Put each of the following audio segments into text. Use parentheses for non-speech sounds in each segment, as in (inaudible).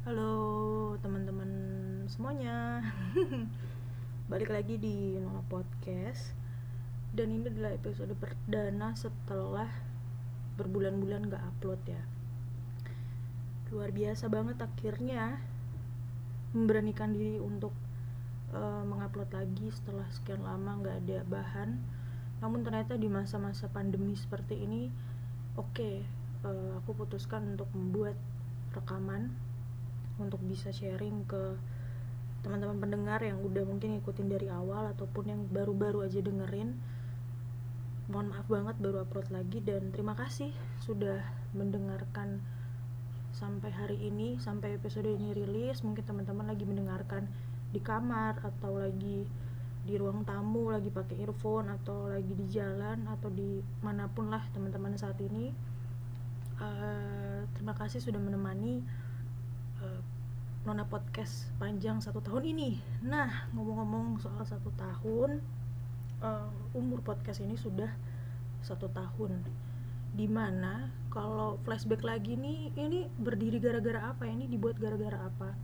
Halo teman-teman semuanya. (laughs) Balik lagi di Nona Podcast. Dan ini adalah episode perdana setelah berbulan-bulan gak upload ya. Luar biasa banget akhirnya Memberanikan diri untuk uh, mengupload lagi setelah sekian lama gak ada bahan. Namun ternyata di masa-masa pandemi seperti ini Oke, okay, uh, eh, aku putuskan untuk membuat rekaman untuk bisa sharing ke teman-teman pendengar yang udah mungkin ngikutin dari awal ataupun yang baru-baru aja dengerin. Mohon maaf banget baru upload lagi dan terima kasih sudah mendengarkan sampai hari ini sampai episode ini rilis. Mungkin teman-teman lagi mendengarkan di kamar atau lagi di ruang tamu lagi pakai earphone atau lagi di jalan atau di mana pun lah teman-teman saat ini. Uh, terima kasih sudah menemani. Uh, Nona podcast panjang satu tahun ini. Nah, ngomong-ngomong soal satu tahun, uh, umur podcast ini sudah satu tahun. Di mana kalau flashback lagi nih, ini berdiri gara-gara apa? Ini dibuat gara-gara apa?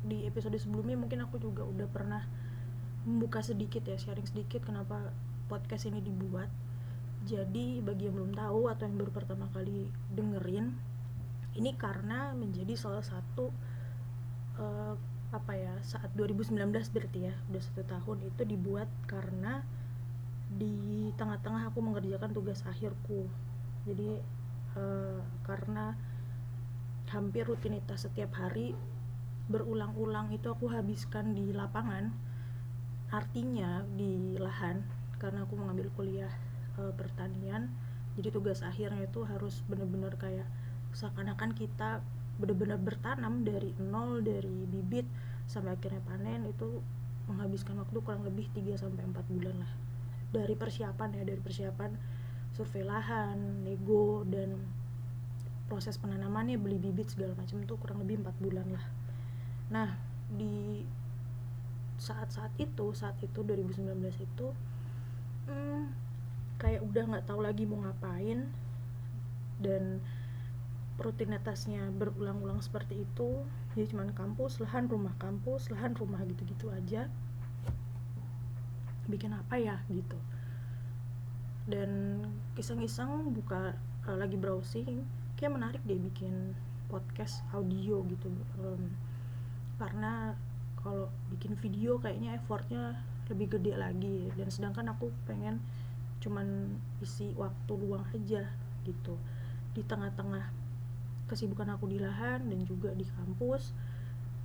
Di episode sebelumnya mungkin aku juga udah pernah membuka sedikit ya, sharing sedikit kenapa podcast ini dibuat. Jadi bagi yang belum tahu atau yang baru pertama kali dengerin, ini karena menjadi salah satu uh, apa ya saat 2019 berarti ya udah satu tahun itu dibuat karena di tengah-tengah aku mengerjakan tugas akhirku. Jadi uh, karena hampir rutinitas setiap hari berulang-ulang itu aku habiskan di lapangan artinya di lahan karena aku mengambil kuliah uh, pertanian. Jadi tugas akhirnya itu harus bener-bener kayak seakan-akan kita benar-benar bertanam dari nol dari bibit sampai akhirnya panen itu menghabiskan waktu kurang lebih 3 sampai 4 bulan lah. Dari persiapan ya dari persiapan survei lahan, nego dan proses penanamannya beli bibit segala macam itu kurang lebih 4 bulan lah. Nah di saat-saat itu saat itu 2019 itu hmm, kayak udah nggak tahu lagi mau ngapain dan rutinitasnya berulang-ulang seperti itu jadi cuma kampus lahan rumah kampus lahan rumah gitu-gitu aja. Bikin apa ya gitu. Dan iseng-iseng buka uh, lagi browsing kayak menarik deh bikin podcast audio gitu um, karena kalau bikin video kayaknya effortnya lebih gede lagi. Dan sedangkan aku pengen cuman isi waktu luang aja gitu. Di tengah-tengah kesibukan aku di lahan dan juga di kampus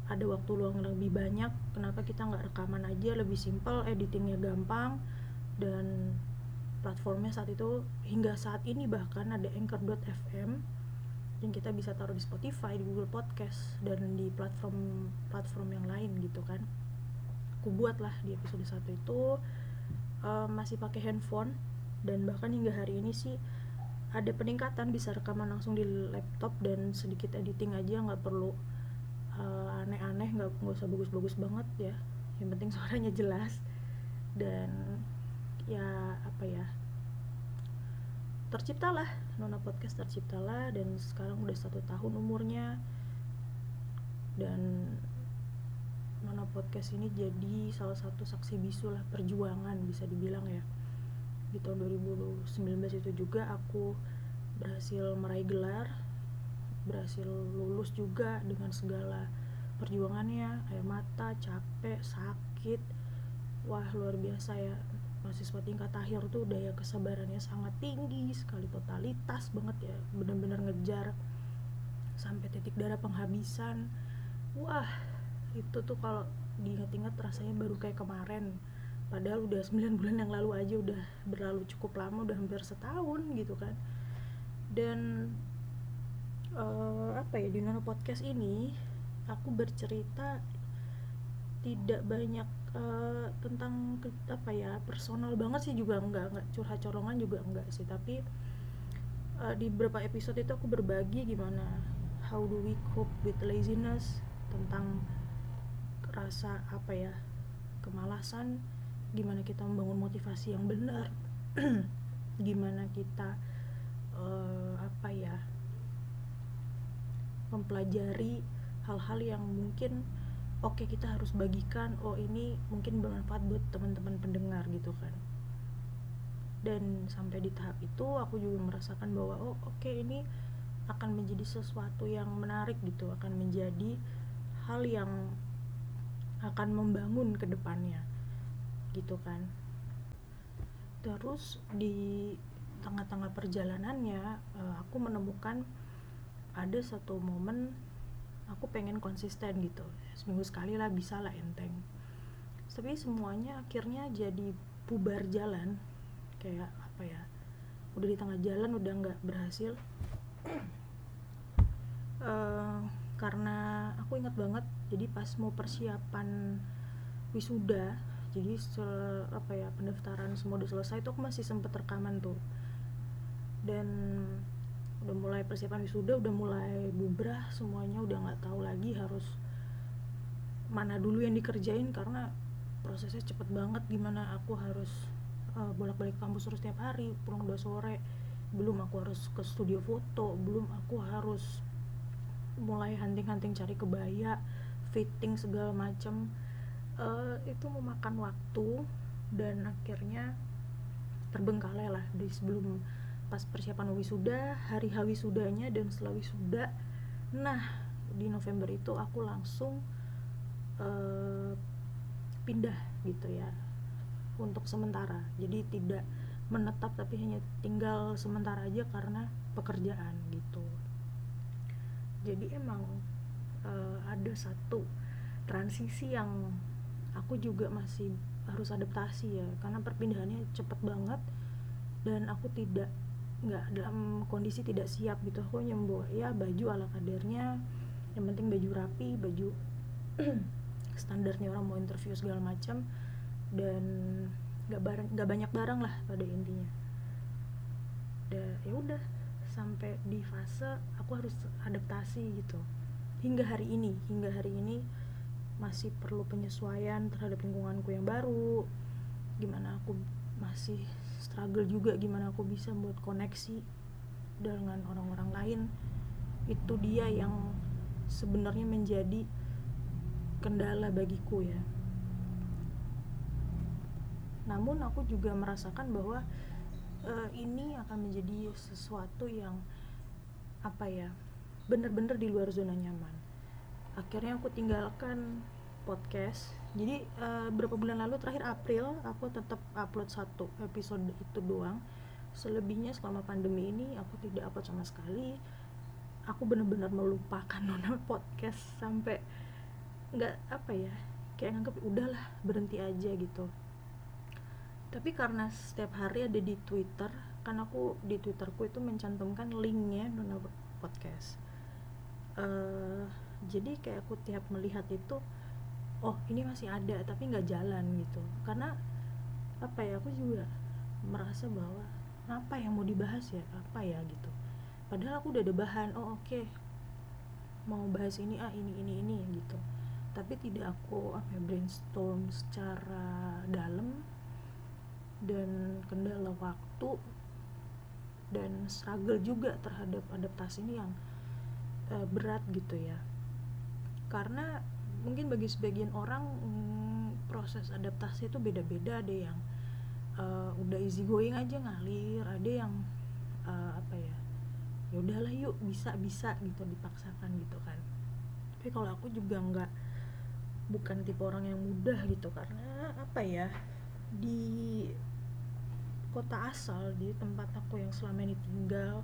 ada waktu luang lebih banyak kenapa kita nggak rekaman aja lebih simpel editingnya gampang dan platformnya saat itu hingga saat ini bahkan ada anchor.fm yang kita bisa taruh di Spotify, di Google Podcast dan di platform platform yang lain gitu kan. Aku buat lah di episode satu itu uh, masih pakai handphone dan bahkan hingga hari ini sih ada peningkatan bisa rekaman langsung di laptop dan sedikit editing aja nggak perlu uh, aneh-aneh nggak nggak usah bagus-bagus banget ya. Yang penting suaranya jelas dan ya apa ya terciptalah. Nona Podcast terciptalah dan sekarang udah satu tahun umurnya. Dan Nona Podcast ini jadi salah satu saksi bisu lah perjuangan bisa dibilang ya di tahun 2019 itu juga aku berhasil meraih gelar berhasil lulus juga dengan segala perjuangannya. Air mata capek sakit. Wah luar biasa ya. Mahasiswa tingkat akhir tuh daya kesabarannya sangat tinggi sekali. Totalitas banget ya. Bener-bener ngejar sampai titik darah penghabisan. Wah itu tuh kalau diingat-ingat rasanya baru kayak kemarin padahal udah 9 (laughs) bulan yang lalu aja udah berlalu cukup lama udah hampir setahun gitu kan. Dan uh, apa ya di Nono Podcast ini aku bercerita tidak banyak uh, tentang apa ya personal banget sih juga enggak enggak curhat colongan juga enggak sih. Tapi uh, di beberapa episode itu aku berbagi gimana how do we cope with laziness tentang rasa apa ya kemalasan gimana kita membangun motivasi yang benar. (clears throat) Gimana kita uh, apa ya mempelajari hal-hal yang mungkin oke okay, kita harus bagikan oh ini mungkin bermanfaat buat teman-teman pendengar gitu kan. Dan sampai di tahap itu aku juga merasakan bahwa oh oke okay, ini akan menjadi sesuatu yang menarik gitu. Akan menjadi hal yang akan membangun ke depannya gitu kan. Terus di tengah-tengah perjalanannya uh, aku menemukan ada satu momen aku pengen konsisten gitu. Seminggu sekali lah bisa lah enteng. Tapi semuanya akhirnya jadi bubar jalan. Kayak apa ya udah di tengah jalan udah nggak berhasil. Uh, (clears throat) karena aku ingat banget jadi pas mau persiapan wisuda jadi setelah apa ya pendaftaran semua udah selesai tuh aku masih sempet rekaman tuh. Dan udah mulai persiapan wisuda udah mulai bubrah semuanya udah nggak tahu lagi harus mana dulu yang dikerjain karena prosesnya cepet banget gimana aku harus uh, bolak-balik kampus terus tiap hari pulang udah sore. Belum aku harus ke studio foto belum aku harus mulai hunting-hunting cari kebaya fitting segala macem uh, itu memakan waktu dan akhirnya terbengkalai lah di sebelum pas persiapan wisuda hari hari wisudanya dan setelah wisuda. Nah di November itu aku langsung uh, pindah gitu ya untuk sementara. Jadi tidak menetap tapi hanya tinggal sementara aja karena pekerjaan gitu. Jadi emang uh, ada satu transisi yang aku juga masih harus adaptasi ya karena perpindahannya cepet banget dan aku tidak nggak dalam kondisi tidak siap gitu. Aku membawa ya baju ala kadarnya yang penting baju rapi baju (clears throat) standarnya orang mau interview segala macam dan nggak barang nggak banyak barang lah pada intinya. Ya udah sampai di fase aku harus adaptasi gitu. Hingga hari ini hingga hari ini masih perlu penyesuaian terhadap lingkunganku yang baru gimana aku masih struggle juga gimana aku bisa buat koneksi dengan orang-orang lain. Itu dia yang sebenarnya menjadi kendala bagiku ya. Namun aku juga merasakan bahwa uh, ini akan menjadi sesuatu yang apa ya bener-bener di luar zona nyaman akhirnya aku tinggalkan podcast. Jadi uh, beberapa bulan lalu terakhir April aku tetap upload satu episode itu doang. Selebihnya selama pandemi ini aku tidak upload sama sekali. Aku benar-benar melupakan (laughs) nona podcast sampai nggak apa ya kayak nganggep udahlah berhenti aja gitu. Tapi karena setiap hari ada di Twitter kan aku di Twitterku itu mencantumkan linknya nona podcast. Uh, jadi kayak aku tiap melihat itu oh ini masih ada tapi nggak jalan gitu. Karena apa ya aku juga merasa bahwa apa yang mau dibahas ya apa ya gitu. Padahal aku udah ada bahan oh oke okay. mau bahas ini ah ini ini ini gitu. Tapi tidak aku apa ya, brainstorm secara dalam dan kendala waktu dan struggle juga terhadap adaptasi ini yang uh, berat gitu ya karena mungkin bagi sebagian orang hmm, proses adaptasi itu beda-beda. Ada yang uh, udah easy going aja ngalir ada yang uh, apa ya ya udahlah yuk bisa bisa gitu dipaksakan gitu kan. Tapi kalau aku juga nggak bukan tipe orang yang mudah gitu. Karena apa ya di kota asal di tempat aku yang selama ini tinggal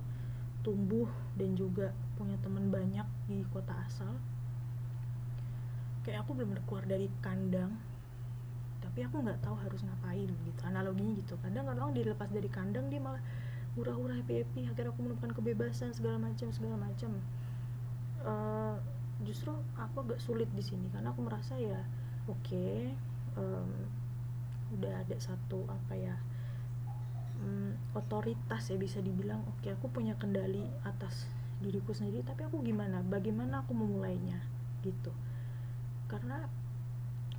tumbuh dan juga punya teman banyak di kota asal kayak aku belum keluar dari kandang tapi aku nggak tahu harus ngapain gitu analoginya gitu. Kadang orang dilepas dari kandang dia malah hura-hura happy happy akhirnya aku menemukan kebebasan segala macam segala macam. Uh, justru aku agak sulit di sini karena aku merasa ya oke okay, um, udah ada satu apa ya um, otoritas ya bisa dibilang oke okay, aku punya kendali atas diriku sendiri tapi aku gimana? Bagaimana aku memulainya? Gitu karena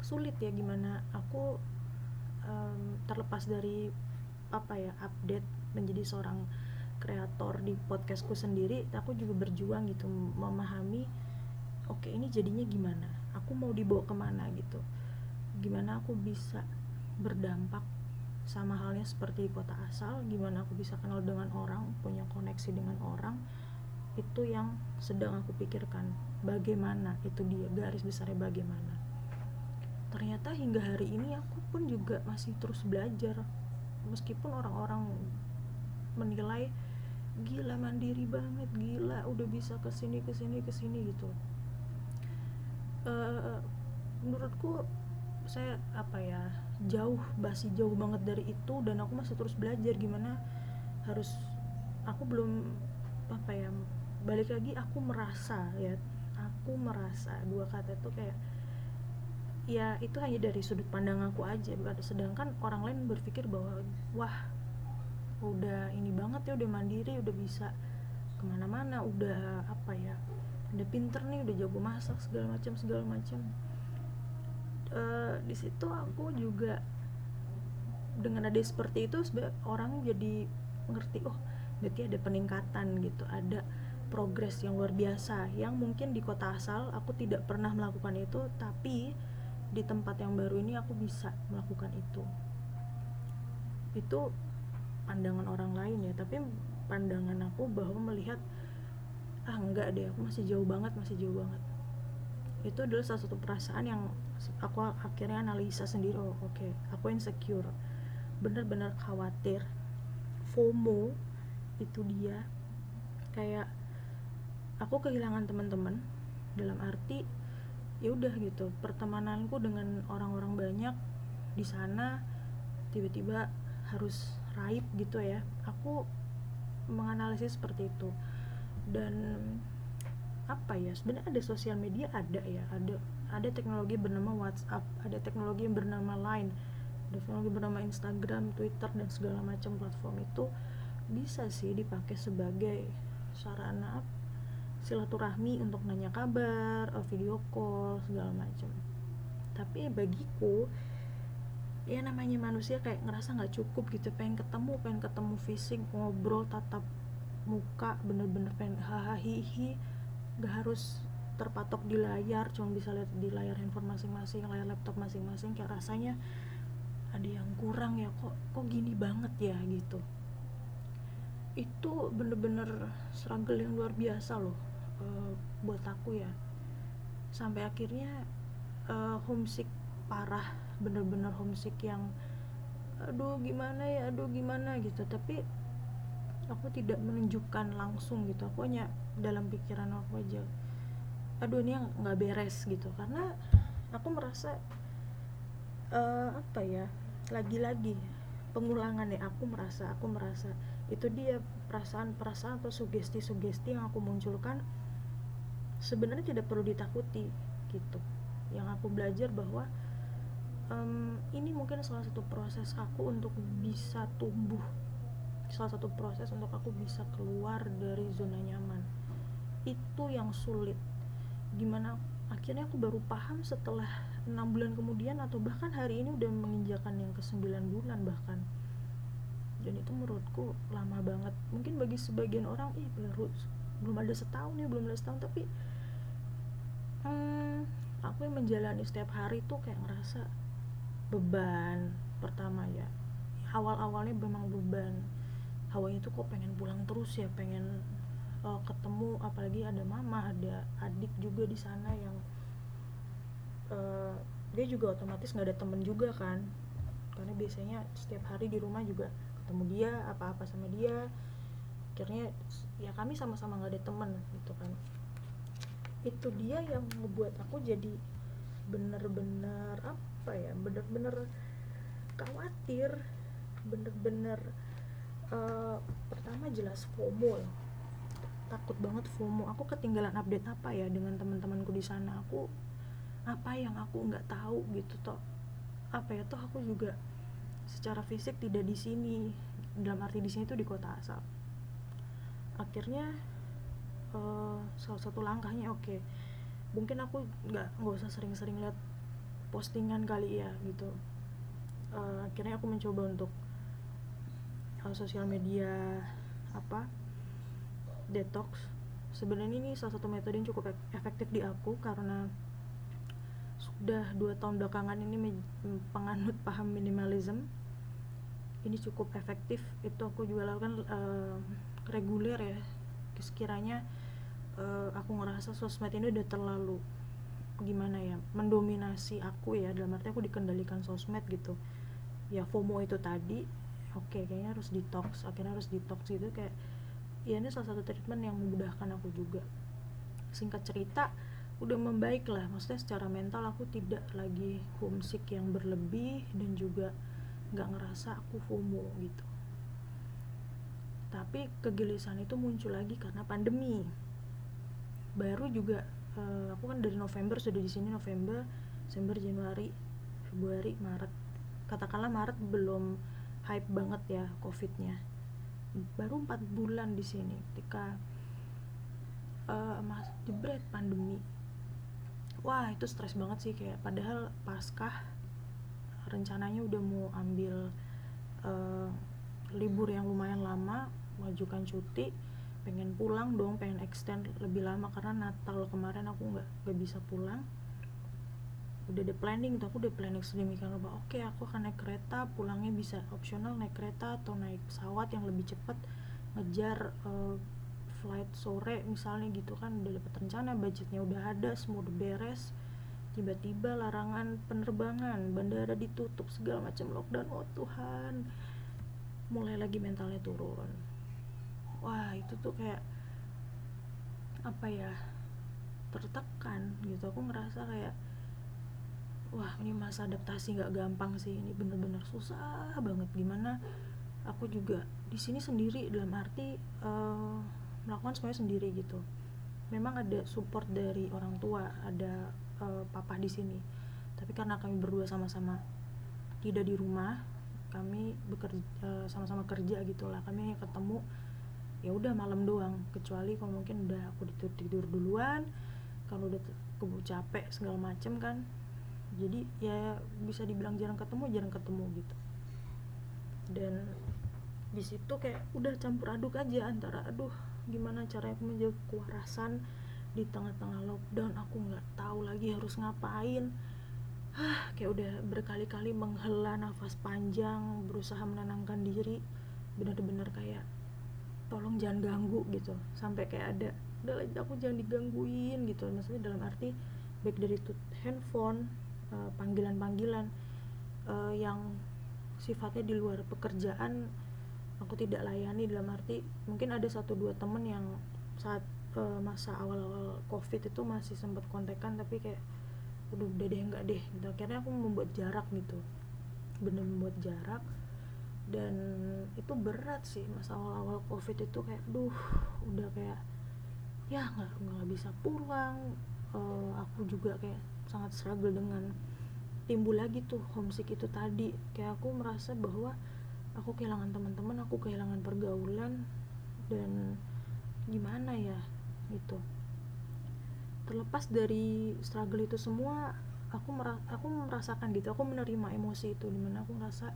sulit ya gimana aku um, terlepas dari apa ya update menjadi seorang kreator di podcastku sendiri aku juga berjuang gitu memahami oke oke ini jadinya gimana? Aku mau dibawa ke mana gitu? Gimana aku bisa berdampak sama halnya seperti di kota asal? Gimana aku bisa kenal dengan orang punya koneksi dengan orang itu yang sedang aku pikirkan. Bagaimana itu dia garis besarnya bagaimana. Ternyata hingga hari ini aku pun juga masih terus belajar. Meskipun orang-orang menilai gila mandiri banget gila udah bisa ke sini ke sini ke sini gitu. Uh, menurutku saya apa ya jauh masih jauh banget dari itu dan aku masih terus belajar gimana harus aku belum apa ya balik lagi aku merasa ya aku merasa dua kata itu kayak ya itu hanya dari sudut pandang aku aja sedangkan orang lain berpikir bahwa wah udah ini banget ya udah mandiri udah bisa ke mana-mana udah apa ya udah pinter nih udah jago masak segala macam segala macam. Uh, di situ aku juga dengan ada seperti itu orang jadi ngerti oh berarti ada peningkatan gitu ada progres yang luar biasa yang mungkin di kota asal aku tidak pernah melakukan itu tapi di tempat yang baru ini aku bisa melakukan itu. Itu pandangan orang lain ya tapi pandangan aku bahwa melihat ah enggak deh aku masih jauh banget masih jauh banget. Itu adalah salah satu perasaan yang aku akhirnya analisa sendiri oh oke okay, aku insecure. Bener-bener khawatir FOMO itu dia. Kayak aku kehilangan teman-teman dalam arti ya udah gitu pertemananku dengan orang-orang banyak di sana tiba-tiba harus raib gitu ya. Aku menganalisis seperti itu. Dan apa ya sebenarnya ada sosial media ada ya ada ada teknologi bernama WhatsApp ada teknologi yang bernama Line ada teknologi bernama Instagram Twitter dan segala macam platform itu bisa sih dipakai sebagai sarana silaturahmi untuk nanya kabar, eh, video call segala macam. Tapi bagiku ya namanya manusia kayak ngerasa nggak cukup gitu. Pengen ketemu pengen ketemu fisik ngobrol tatap muka bener-bener pengen hahaha nggak harus terpatok di layar cuma bisa lihat di layar handphone masing-masing layar laptop masing-masing. Kayak rasanya ada yang kurang ya kok kok gini banget ya gitu. Itu bener-bener struggle yang luar biasa loh uh, buat aku ya. Sampai akhirnya uh, homesick parah bener-bener homesick yang aduh gimana ya? Aduh gimana? gitu. Tapi aku tidak menunjukkan langsung gitu. Aku hanya dalam pikiran aku aja aduh ini nggak beres gitu. Karena aku merasa uh, apa ya lagi-lagi pengulangan ya aku merasa aku merasa itu dia perasaan-perasaan atau sugesti-sugesti yang aku munculkan sebenarnya tidak perlu ditakuti gitu. Yang aku belajar bahwa um, ini mungkin salah satu proses aku untuk bisa tumbuh. Salah satu proses untuk aku bisa keluar dari zona nyaman. Itu yang sulit. Gimana akhirnya aku baru paham setelah enam bulan kemudian atau bahkan hari ini udah menginjakan yang ke sembilan bulan bahkan. Dan itu menurutku lama banget. Mungkin bagi sebagian orang ih baru belum ada setahun ya belum ada setahun. Tapi hmm, aku yang menjalani setiap hari tuh kayak ngerasa beban pertama ya. Awal-awalnya memang beban. Hawanya tuh kok pengen pulang terus ya pengen uh, ketemu apalagi ada mama ada adik juga di sana yang uh, dia juga otomatis nggak ada temen juga kan. Karena biasanya setiap hari di rumah juga ketemu dia apa-apa sama dia. Akhirnya ya kami sama-sama nggak ada temen gitu kan itu dia yang membuat aku jadi bener-bener apa ya bener-bener khawatir bener-bener uh, pertama jelas FOMO takut banget FOMO. Aku ketinggalan update apa ya dengan teman-temanku di sana. Aku apa yang aku nggak tahu gitu toh. Apa ya toh aku juga secara fisik tidak di sini. Dalam arti di sini tuh di kota asal. Akhirnya uh, salah satu langkahnya oke. Okay. mungkin aku nggak nggak usah sering-sering lihat postingan kali ya gitu. Uh, akhirnya aku mencoba untuk uh, sosial media apa detox. Sebenarnya ini salah satu metode yang cukup efektif di aku karena sudah dua tahun belakangan ini penganut paham minimalism. Ini cukup efektif. Itu aku juga lakukan uh, reguler ya. Sekiranya uh, aku ngerasa sosmed ini udah terlalu gimana ya mendominasi aku ya. Dalam arti aku dikendalikan sosmed gitu. Ya FOMO itu tadi oke okay, kayaknya harus detox akhirnya harus detox gitu. Kayak ya ini salah satu treatment yang memudahkan aku juga. Singkat cerita udah membaik lah. Maksudnya secara mental aku tidak lagi homesick yang berlebih dan juga nggak ngerasa aku FOMO gitu. Tapi kegelisahan itu muncul lagi karena pandemi baru juga uh, aku kan dari November sudah di sini November Desember Januari Februari Maret. Katakanlah Maret belum hype banget ya covidnya. Baru empat bulan di sini ketika uh, mas jebret pandemi. Wah itu stres banget sih kayak padahal paskah rencananya udah mau ambil uh, libur yang lumayan lama mengajukan cuti pengen pulang dong pengen extend lebih lama. Karena Natal kemarin aku nggak nggak bisa pulang. Udah ada planning tuh aku udah planning sedemikian rupa oke aku akan naik kereta pulangnya bisa opsional naik kereta atau naik pesawat yang lebih cepat ngejar uh, flight sore misalnya gitu kan udah dapat rencana budgetnya udah ada semua udah beres. Tiba-tiba larangan penerbangan bandara ditutup segala macam lockdown. Oh Tuhan. Mulai lagi mentalnya turun wah itu tuh kayak apa ya tertekan gitu. Aku ngerasa kayak wah ini masa adaptasi nggak gampang sih. Ini bener-bener susah banget. Gimana aku juga di sini sendiri dalam arti uh, melakukan semuanya sendiri gitu. Memang ada support dari orang tua ada uh, papa di sini. Tapi karena kami berdua sama-sama tidak di rumah kami bekerja uh, sama-sama kerja gitulah. Kami hanya ketemu ya udah malam doang. Kecuali kalau mungkin udah aku tidur tidur duluan kalau udah keburu capek segala macem kan. Jadi ya bisa dibilang jarang ketemu jarang ketemu gitu. Dan di situ kayak udah campur aduk aja antara aduh gimana cara aku menjaga kewarasan di tengah-tengah lockdown? Aku nggak tahu lagi harus ngapain. Hah, kayak udah berkali-kali menghela nafas panjang berusaha menenangkan diri. Benar-benar kayak tolong jangan ganggu gitu. Sampai kayak ada udah aku jangan digangguin gitu. Maksudnya dalam arti baik dari tut handphone uh, panggilan-panggilan uh, yang sifatnya di luar pekerjaan aku tidak layani. Dalam arti mungkin ada satu dua temen yang saat uh, masa awal-awal covid itu masih sempat kontekan tapi kayak udah udah deh enggak deh gitu. Akhirnya aku membuat jarak gitu. Bener membuat jarak dan itu berat sih masa awal-awal covid itu kayak duh udah kayak ya nggak nggak bisa pulang. Uh, aku juga kayak sangat struggle dengan timbul lagi tuh homesick itu tadi. Kayak aku merasa bahwa aku kehilangan teman-teman aku kehilangan pergaulan dan gimana ya gitu. Terlepas dari struggle itu semua aku merasa, aku merasakan gitu aku menerima emosi itu di mana aku merasa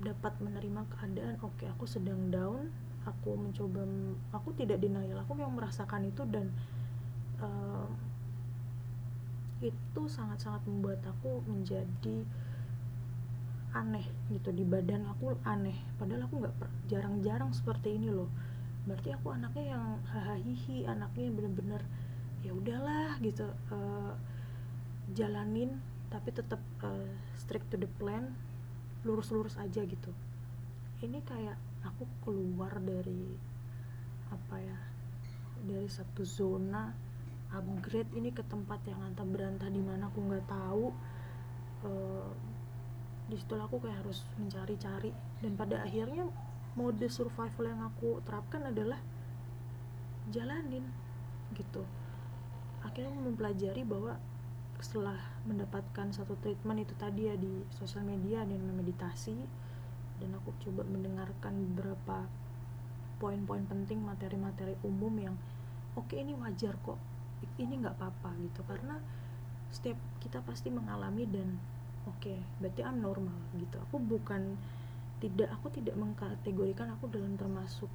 dapat menerima keadaan oke okay, aku sedang down aku mencoba aku tidak denial aku yang merasakan itu dan uh, itu sangat-sangat membuat aku menjadi aneh gitu di badan aku aneh padahal aku nggak jarang-jarang seperti ini loh. Berarti aku anaknya yang hahihi anaknya yang bener-bener ya udahlah gitu uh, jalanin tapi tetap uh, strict to the plan lurus-lurus aja gitu. Ini kayak aku keluar dari apa ya dari satu zona upgrade ini ke tempat yang antah berantah di mana aku nggak tahu uh, di situ aku kayak harus mencari-cari. Dan pada akhirnya mode survival yang aku terapkan adalah jalanin gitu. Akhirnya mempelajari bahwa setelah mendapatkan satu treatment itu tadi ya di sosial media dan meditasi. Dan aku coba mendengarkan beberapa poin-poin penting materi-materi umum yang oke okay, ini wajar kok ini nggak apa-apa gitu. Karena setiap kita pasti mengalami dan oke okay, berarti I'm normal gitu. Aku bukan tidak aku tidak mengkategorikan aku dalam termasuk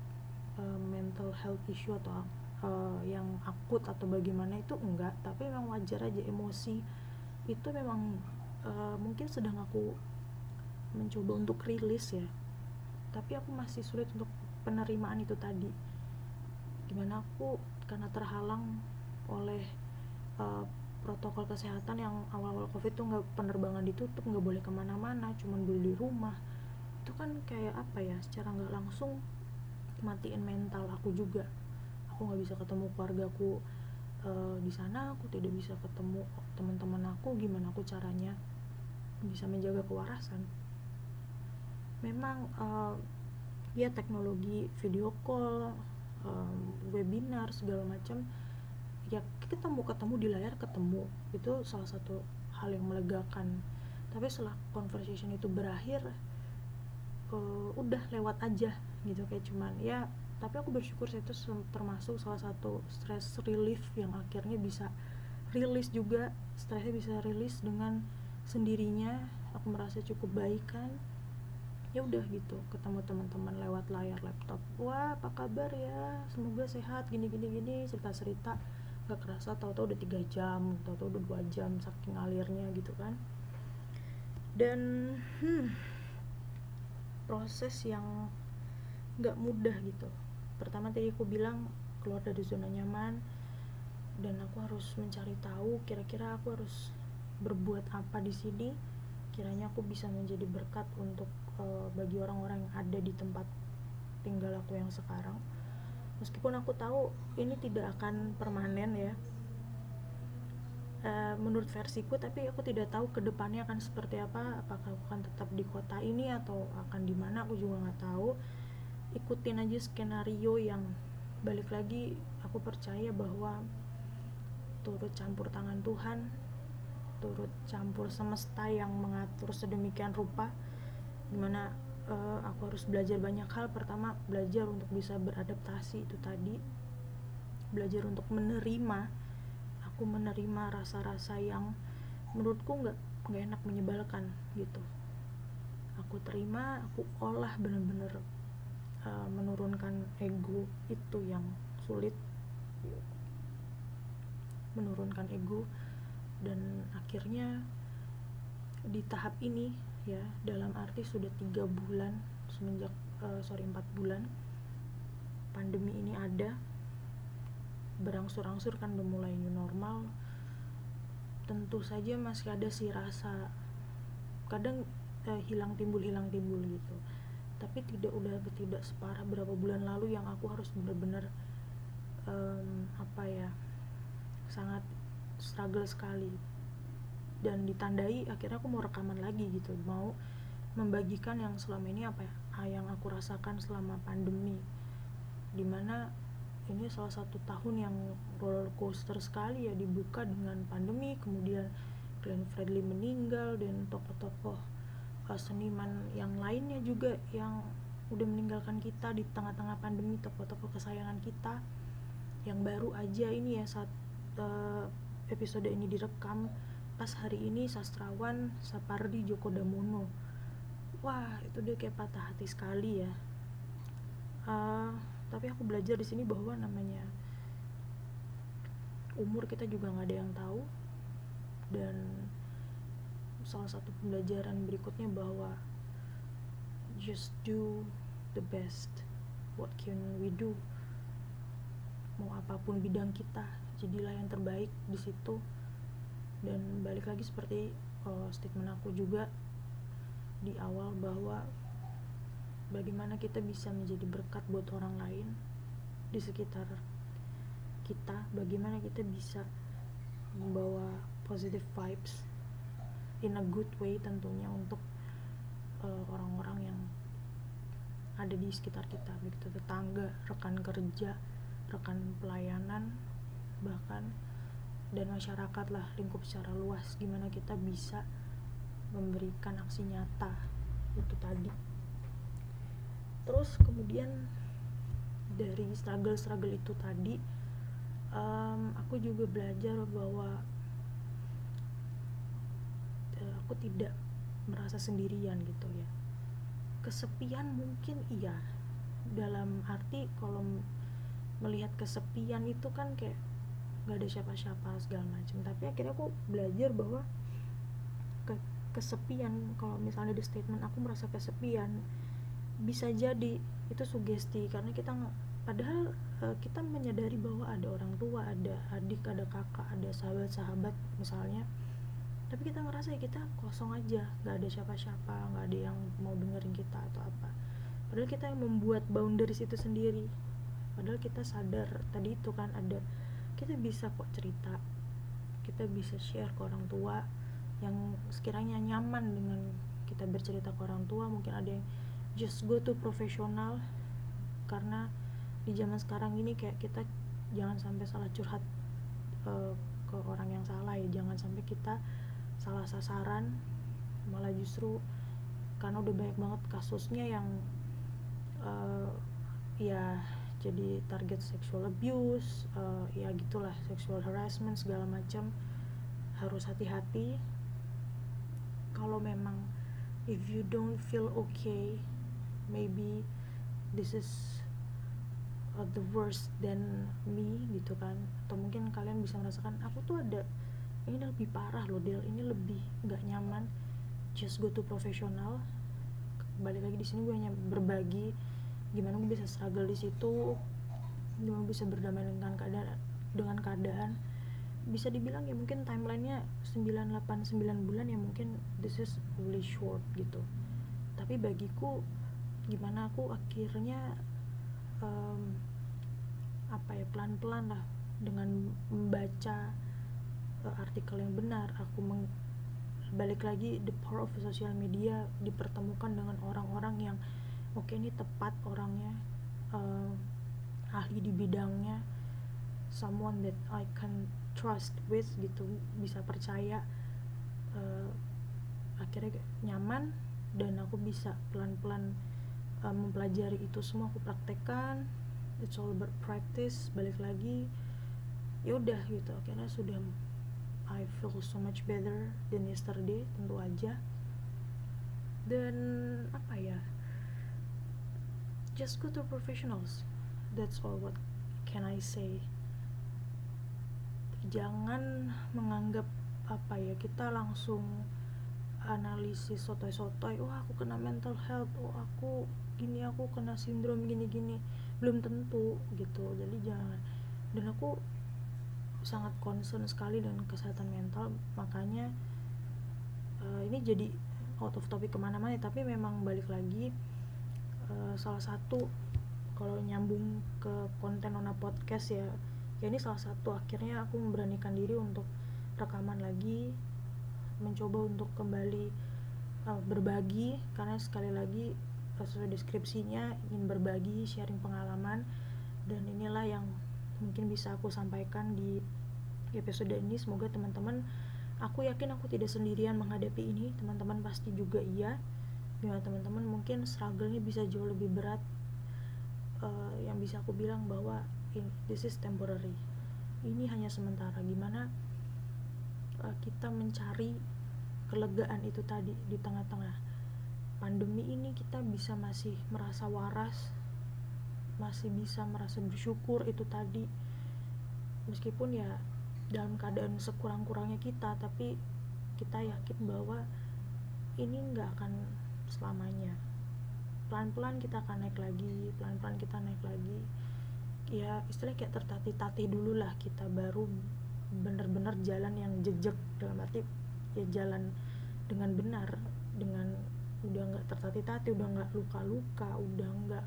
uh, mental health issue atau uh, yang akut atau bagaimana itu enggak tapi memang wajar aja emosi. Itu memang uh, mungkin sedang aku mencoba untuk rilis ya. Tapi aku masih sulit untuk penerimaan itu tadi. Gimana aku karena terhalang oleh uh, protokol kesehatan yang awal-awal covid tuh nggak penerbangan ditutup nggak boleh ke mana-mana cuman boleh di rumah. Itu kan kayak apa ya secara nggak langsung matiin mental aku juga aku nggak bisa ketemu keluargaku uh, di sana aku tidak bisa ketemu teman-teman aku gimana aku caranya bisa menjaga kewarasan. Memang uh, ya teknologi video call um, webinar segala macam ya ketemu ketemu di layar ketemu itu salah satu hal yang melegakan. Tapi setelah conversation itu berakhir udah lewat aja gitu kayak cuman ya tapi aku bersyukur itu termasuk salah satu stress relief yang akhirnya bisa rilis juga. Stresnya bisa rilis dengan sendirinya. Aku merasa cukup baik kan? Ya udah gitu ketemu teman-teman lewat layar laptop. Wah apa kabar ya? Semoga sehat. Gini gini gini. Cerita cerita gak kerasa tahu-tahu udah tiga jam tahu-tahu udah dua jam saking alirnya gitu kan. Dan hmm, proses yang nggak mudah gitu pertama tadi aku bilang keluar dari zona nyaman dan aku harus mencari tahu kira-kira aku harus berbuat apa di sini. Kiranya aku bisa menjadi berkat untuk uh, bagi orang-orang yang ada di tempat tinggal aku yang sekarang. Meskipun aku tahu ini tidak akan permanen ya. Uh, menurut versiku tapi aku tidak tahu ke depannya akan seperti apa. Apakah aku akan tetap di kota ini atau akan di mana aku juga nggak tahu ikutin aja skenario yang balik lagi aku percaya bahwa turut campur tangan Tuhan turut campur semesta yang mengatur sedemikian rupa di mana uh, aku harus belajar banyak hal. Pertama belajar untuk bisa beradaptasi itu tadi. Belajar untuk menerima aku menerima rasa-rasa yang menurutku nggak nggak enak menyebalkan gitu. Aku terima aku olah bener-bener uh, menurunkan ego itu yang sulit. Menurunkan ego dan akhirnya di tahap ini ya dalam arti sudah tiga bulan semenjak uh, sorry empat bulan pandemi ini ada berangsur-angsur kan udah new normal. Tentu saja masih ada sih rasa kadang uh, hilang timbul hilang timbul gitu tapi tidak udah tidak separah berapa bulan lalu yang aku harus benar-benar um, apa ya sangat struggle sekali. Dan ditandai akhirnya aku mau rekaman lagi gitu mau membagikan yang selama ini apa ya ah, yang aku rasakan selama pandemi. Di mana ini salah satu tahun yang roller coaster sekali ya dibuka dengan pandemi kemudian Glenn Fredly meninggal dan tokoh-tokoh seniman yang lainnya juga yang udah meninggalkan kita di tengah-tengah pandemi tokoh-tokoh kesayangan kita yang baru aja ini ya saat uh, episode ini direkam pas hari ini sastrawan Sapardi Djoko Damono wah itu dia kayak patah hati sekali ya. Uh, tapi aku belajar di sini bahwa namanya umur kita juga nggak ada yang tahu. Dan salah satu pembelajaran berikutnya bahwa just do the best what can we do. Mau apa pun bidang kita jadilah yang terbaik di situ. Dan balik lagi seperti uh, statement aku juga di awal bahwa bagaimana kita bisa menjadi berkat buat orang lain di sekitar kita bagaimana kita bisa membawa positive vibes in a good way tentunya untuk uh, orang-orang uh, yang ada di sekitar kita begitu. Tetangga rekan kerja rekan pelayanan bahkan dan masyarakat lah lingkup secara luas gimana kita bisa memberikan aksi nyata itu tadi. Terus kemudian dari struggle-struggle itu tadi um, aku juga belajar bahwa aku tidak merasa sendirian gitu ya. Kesepian mungkin iya. Dalam arti kalau melihat kesepian itu kan kayak nggak ada siapa-siapa segala macam. Tapi akhirnya aku belajar bahwa ke kesepian kalau misalnya di statement aku merasa kesepian bisa jadi itu sugesti. Karena kita padahal uh, kita menyadari bahwa ada orang tua ada adik ada kakak ada sahabat-sahabat misalnya tapi kita ngerasa ya kita kosong aja nggak ada siapa-siapa nggak ada yang mau dengerin kita atau apa. Padahal kita yang membuat boundaries itu sendiri. Padahal kita sadar tadi itu kan ada kita bisa kok cerita kita bisa share ke orang tua yang sekiranya nyaman dengan kita bercerita ke orang tua mungkin ada yang just go to profesional karena di zaman sekarang ini kayak kita jangan sampai salah curhat uh, ke orang yang salah ya jangan sampai kita salah sasaran malah justru karena udah banyak banget kasusnya yang uh, ya jadi target sexual abuse uh, ya gitulah sexual harassment segala macam harus hati-hati. Kalau memang if you don't feel okay maybe this is uh, the worst than me gitu kan. Atau mungkin kalian bisa merasakan aku tuh ada ini lebih parah loh Del. Ini lebih nggak nyaman. Just go to professional. Balik lagi di sini gue hanya berbagi gimana gue bisa struggle di situ gimana bisa berdamai dengan keadaan dengan keadaan. Bisa dibilang ya mungkin timelinenya 989 bulan ya mungkin this is really short gitu. Tapi bagiku gimana aku akhirnya um, apa ya pelan-pelan lah dengan membaca artikel yang benar. Aku meng balik lagi the power of social media dipertemukan dengan orang-orang yang oke okay, ini tepat orangnya uh, ahli di bidangnya someone that I can trust with gitu bisa percaya uh, akhirnya nyaman dan aku bisa pelan-pelan uh, mempelajari itu semua aku praktekkan it's all about practice balik lagi ya udah gitu akhirnya sudah I feel so much better than yesterday tentu aja. Dan apa ya just go to professionals. That's all what can I say. Jangan menganggap apa ya kita langsung analisis sotoy-sotoy wah aku kena mental health oh aku gini aku kena sindrom gini-gini. Belum tentu gitu. Jadi jangan. Dan aku sangat concern sekali dengan kesehatan mental makanya uh, ini jadi out of topic ke mana-mana tapi memang balik lagi Eh, salah satu kalau nyambung ke konten Nona podcast ya ya ini salah satu akhirnya aku memberanikan diri untuk rekaman lagi mencoba untuk kembali uh, berbagi karena sekali lagi sesuai deskripsinya ingin berbagi sharing pengalaman dan inilah yang mungkin bisa aku sampaikan di episode ini. Semoga teman-teman aku yakin aku tidak sendirian menghadapi ini. Teman-teman pasti juga iya. Gimana teman-teman mungkin struggle-nya bisa jauh lebih berat uh, yang bisa aku bilang bahwa in, this is temporary. Ini hanya sementara. Gimana uh, kita mencari kelegaan itu tadi di tengah-tengah pandemi ini kita bisa masih merasa waras masih bisa merasa bersyukur itu tadi. Meskipun ya dalam keadaan sekurang-kurangnya kita tapi kita yakin bahwa ini nggak akan selamanya. Pelan-pelan kita akan naik lagi pelan-pelan kita naik lagi. Ya istilahnya kayak tertatih-tatih dulu lah kita baru bener-bener jalan yang jejak. Dalam arti ya jalan dengan benar dengan udah nggak tertatih-tatih udah nggak luka-luka udah nggak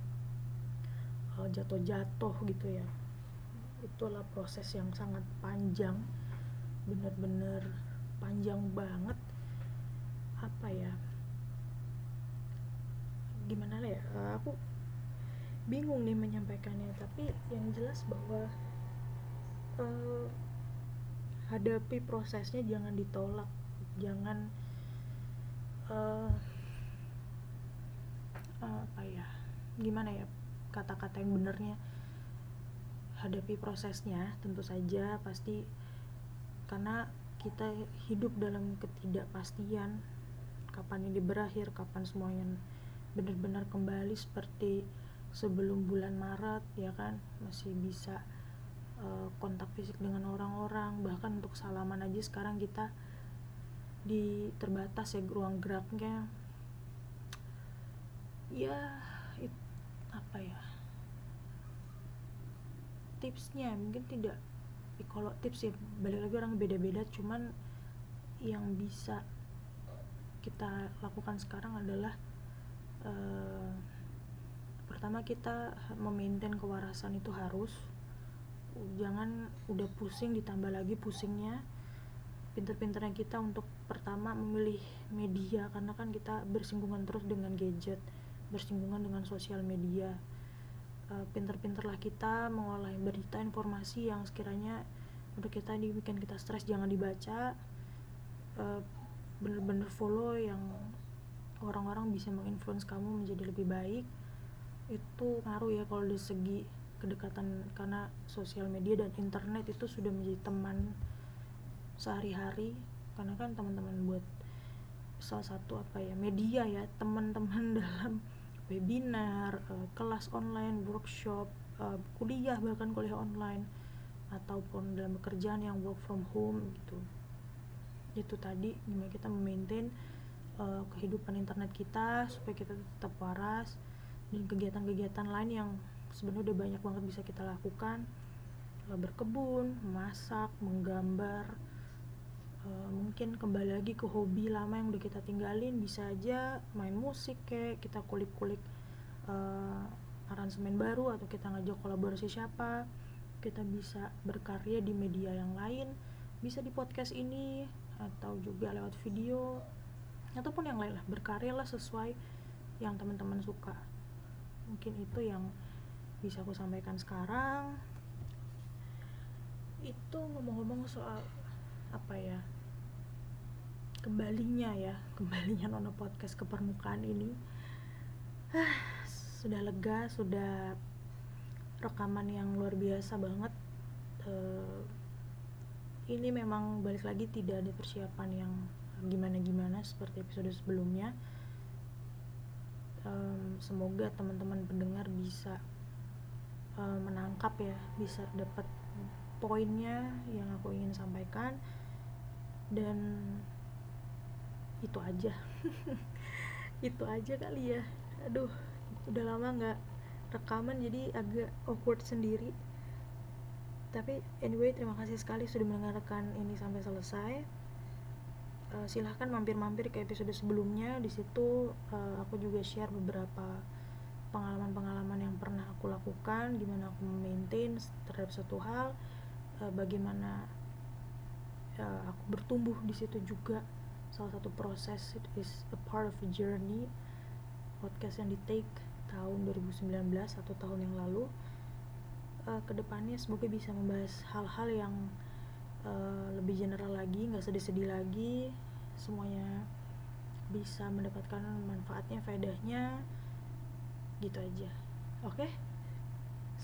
jatuh-jatuh gitu ya. Itulah proses yang sangat panjang bener-bener panjang banget. Apa ya? Gimana ya? Uh, aku bingung nih menyampaikannya tapi yang jelas bahwa uh, hadapi prosesnya jangan ditolak jangan uh, uh, apa ya? Gimana ya kata-kata yang benernya. Hadapi prosesnya tentu saja pasti karena kita hidup dalam ketidakpastian. Kapan ini berakhir kapan semuanya benar-benar kembali seperti sebelum bulan Maret ya kan? Masih bisa uh, kontak fisik dengan orang-orang. Bahkan untuk salaman aja sekarang kita di terbatas ya ruang geraknya. Ya apa ya tipsnya mungkin tidak ya kalau tips ya balik lagi orang beda-beda cuman yang bisa kita lakukan sekarang adalah uh, pertama kita memaintain kewarasan itu harus jangan udah pusing ditambah lagi pusingnya pinter-pinternya kita untuk pertama memilih media karena kan kita bersinggungan terus dengan gadget bersinggungan dengan sosial media. Uh, pinter-pinterlah kita mengolah berita informasi yang sekiranya untuk kita dibikin kita stres jangan dibaca. Uh, bener-bener follow yang orang-orang bisa menginfluence kamu menjadi lebih baik. Itu ngaruh ya kalau dari segi kedekatan karena sosial media dan internet itu sudah menjadi teman sehari-hari. Karena kan teman-teman buat salah satu apa ya media ya teman-teman (laughs) dalam webinar, uh, kelas online, workshop, uh, kuliah bahkan kuliah online ataupun dalam pekerjaan yang work from home gitu. Itu tadi gimana kita memaintain uh, kehidupan internet kita supaya kita tetap waras dan kegiatan-kegiatan lain yang sebenarnya udah banyak banget bisa kita lakukan berkebun, masak, menggambar, uh, mungkin kembali lagi ke hobi lama yang udah kita tinggalin bisa aja main musik kayak kita kulik-kulik uh, aransemen baru atau kita ngajak kolaborasi siapa. Kita bisa berkarya di media yang lain bisa di podcast ini atau juga lewat video ataupun yang lain lah berkarya lah sesuai yang teman-teman suka. Mungkin itu yang bisa aku sampaikan sekarang. Itu ngomong-ngomong soal apa ya kembalinya ya (laughs) kembalinya Nono podcast ke permukaan ini. Ah, sudah lega sudah rekaman yang luar biasa banget. Uh, ini memang balik lagi tidak ada persiapan yang gimana-gimana seperti episode sebelumnya. Um, semoga teman-teman pendengar bisa um, menangkap ya bisa dapat poinnya yang aku ingin sampaikan. Dan itu aja. (laughs) Itu aja kali ya. Aduh udah lama nggak rekaman jadi agak awkward sendiri. Tapi anyway terima kasih sekali sudah mendengarkan ini sampai selesai. Uh, silahkan mampir-mampir ke episode sebelumnya. Di situ uh, aku juga share beberapa pengalaman-pengalaman yang pernah aku lakukan gimana aku maintain terhadap satu hal uh, bagaimana uh, aku bertumbuh di situ juga. Salah satu proses it is a part of a journey. Podcast yang di take tahun 2019 atau tahun yang lalu. Uh, ke depannya semoga bisa membahas hal-hal yang uh, lebih general lagi nggak sedih-sedih lagi. Semuanya bisa mendapatkan manfaatnya faedahnya. Gitu aja. Oke? okay?